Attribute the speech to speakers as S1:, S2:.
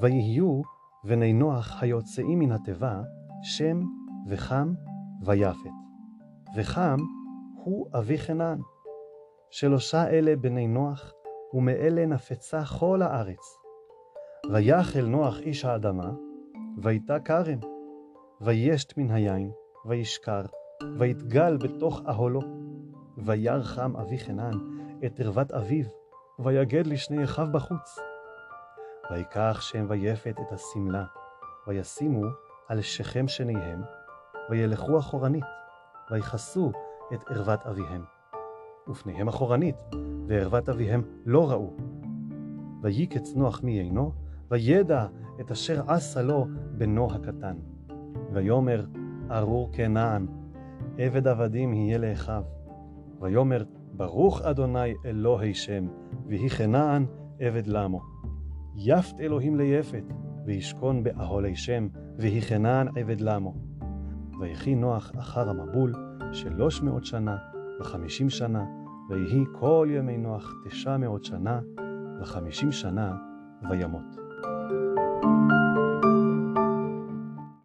S1: ויהיו בני נוח היוצאים מן התיבה, שם וחם ויפת. וחם הוא אבי חנן. שלושה אלה בני נוח, ומאלה נפצה כל הארץ. ויחל נוח איש האדמה, ויתה כרם, וישת מן היין, וישכר, ויתגל בתוך אהלו. וירא חם אבי חנן את ערוות אביו, ויגד לשני אחיו בחוץ. ויקח שם ויפת את השמלה, וישימו על שכם שניהם, וילכו אחורנית, ויכסו את ערוות אביהם. ופניהם אחורנית, וערוות אביהם לא ראו. ויקץ נוח מיינו, וידע את אשר עשה לו בנו הקטן. ויאמר ארור כנען, עבד עבדים יהיה לאחיו. ויאמר ברוך אדוני אלוהי שם, ויהי כנען עבד למו. יפת אלוהים ליפת, וישכון באהולי שם, ויהי כנען עבד למו. ויחי נוח אחר המבול שלוש מאות שנה וחמישים שנה, ויהי כל ימי נוח תשע מאות שנה וחמישים שנה וימות. thank you